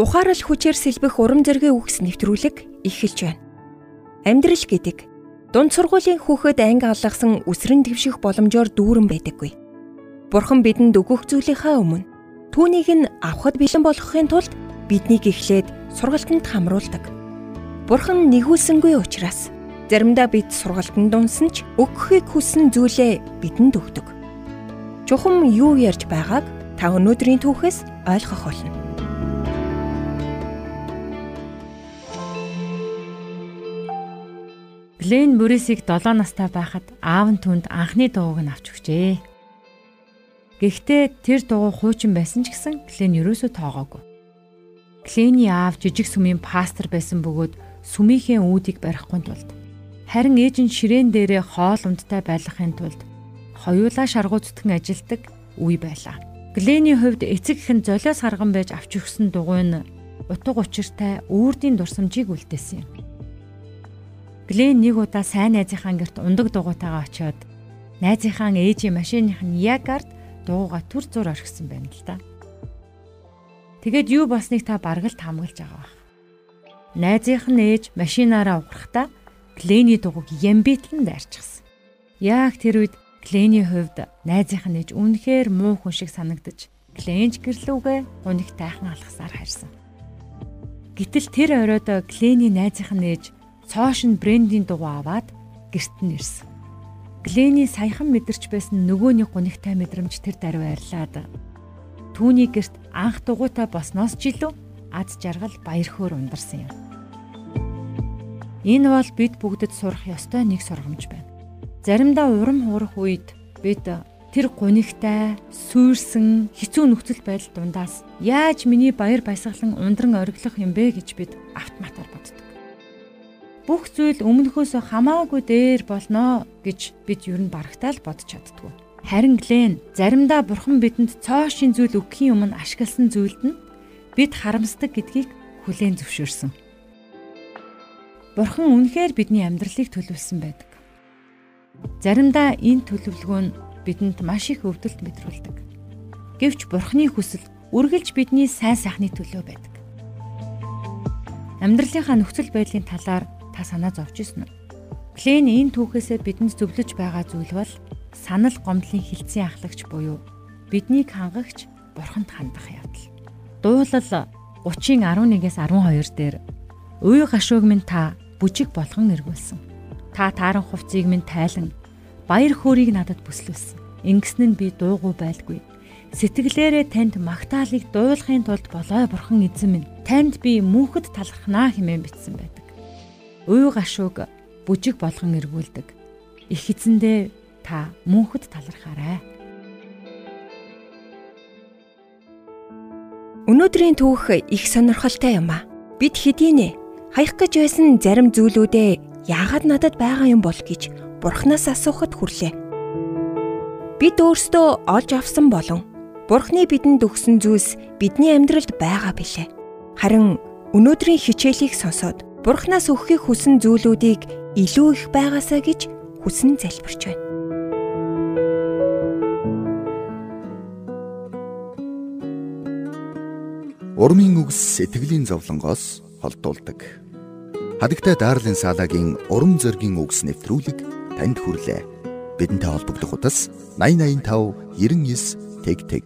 Ухаарал хүчээр сэлбэх урам зоригийн үгс нэвтрүүлэг эхэлж байна. Амьдрал гэдэг дунд сургуулийн хүүхэд анги алгасан үсрэн твших боломжоор дүүрэн байдаггүй. Бурхан бидэнд өгөх зүйлийнхаа өмнө түүнийг нь авахд бэлэн болгохын тулд биднийг эхлээд сургалтанд хамруулдаг. Бурхан нэгүүлсэнгүй учраас заримдаа бид сургалтанд унсан ч өгөхийг хүссэн зүйлээ бидэнд өгдөг. Чухам юу ярьж байгааг та өнөөдрийн түүхээс ойлгох болно. Глен Морисийг 7 настай байхад аав нь түнд анхны дууг нь авч өгчээ. Гэхдээ тэр дуу хуучин байсан ч гэсэн Глен ерөөсөө тоогоогүй. Глений аав жижиг сүмийн пастор байсан бөгөөд сүмийнхээ үүдийг барихгүй тулд харин ээж нь ширээн дээрээ хоол ундтай байлгахын тулд хоёулаа шаргууцтгэн ажилдаг үе байлаа. Глений хувьд эцэг их нь золиос харган байж авч өгсөн дугуй нь утга учиртай үрдийн дурсамжийг үлдээсэн юм. Глен нэг удаа сайн найзынхаа гэрт ундаг дугуйтайгаа очиод найзынхаа ээжийн машиных нь яг ард дууга төр зур орхисон байна л да. Тэгээд юу болсныг та бараг л таамаглаж байгаа байх. Найзынх нь ээж машинаараа уграхдаа Глений дугуйг ямбитлан дайрчихсан. Яг тэр үед Глений хувьд найзынх нь ээж үнэхээр муу хүн шиг санагдаж Гленж гэрлүүгээ уник тайхан алгасаар харьсан. Гэтэл тэр оройд Глений найзынх нь ээж цоошин брендийн дугуй аваад гэрт нь ирсэн. Глэний саяхан мэдэрч байсан нөгөөний гунигтай мэдрэмж тэр даруй арилаад түүний гэрт анх дугуйтай босноос ч илүү аз жаргал баяр хөөр ундарсан юм. Энэ бол бид бүгдэд сурах ёстой нэг сургамж байна. Заримдаа урам хуурах үед бид тэр гунигтай, сүйрсэн, хэцүү нөхцөл байдал дундаас яаж миний баяр баясгалан ундран ориглох юм бэ гэж бид автоматар боддог бүх зүйл өмнөхөөс хамаагүй дээр болноо гэж бид юу н барагтаал бодож чаддгүй. Харин Глен заримдаа бурхан бидэнд цоошин зүйл өгөхийн өмнө ашигласан зүйлд нь бид харамсдаг гэдгийг хүлээн зөвшөөрсөн. Бурхан үнэхээр бидний амьдралыг төлөвлөсөн байдаг. Заримдаа энэ төлөвлөгөө нь бидэнд маш их өвдөлт мэдрүүлдэг. Гэвч Бурханы хүсэл үргэлж бидний сайн сайхны төлөө байдаг. Амьдралынхаа нөхцөл байдлын талаар та санаа зовж ирсэн үү? Клен энэ түүхээсээ бидэнд зөвлөж байгаа зүйл бол санал гомдлын хилцэн ахлагч буюу биднийг хангагч бурханд хандах явдал. Дуулал 30-ын 11-ээс 12 дээр уй гашууг минь та бүжиг болгон эргүүлсэн. Та тааран хувцсыг минь тайлан баяр хөөргийг надад бүслүүлсэн. Ингэсэн нь би дуугүй байлгүй. Сэтгэлээрээ танд магтаалыг дуулахын тулд болой бурхан эзэн минь. Танд би мөнхөд талархнаа хэмээн бичсэн байдаг уй гашууг бүжиг болгон эргүүлдэг. Их эзэндээ та мөнхөд талархаарай. Өнөөдрийн түүх их сонирхолтой юм а. Бид хэдийнэ хаях гэж байсан зарим зүйлүүдээ яагаад надад байгаа юм бол гэж Бурханаас асуухад хүрлээ. Бид өөрсдөө олж авсан болон Бурхны бидэнд өгсөн зүйлс бидний амьдралд байгаа билээ. Харин өнөөдрийн хичээлийг сонсоод Бурханаас өгөхийг хүсэн зүйлүүдийг илүү их байгаасаа гэж хүсэн залбирч байна. Урмын үгс сэтгэлийн зовлонгоос холдуулдаг. Хадагтай Дарлин Салагийн урам зоригийн үгс нэвтрүүлэг танд хүрлээ. Бидэнтэй холбогдох утас 8085 99 тэг тэг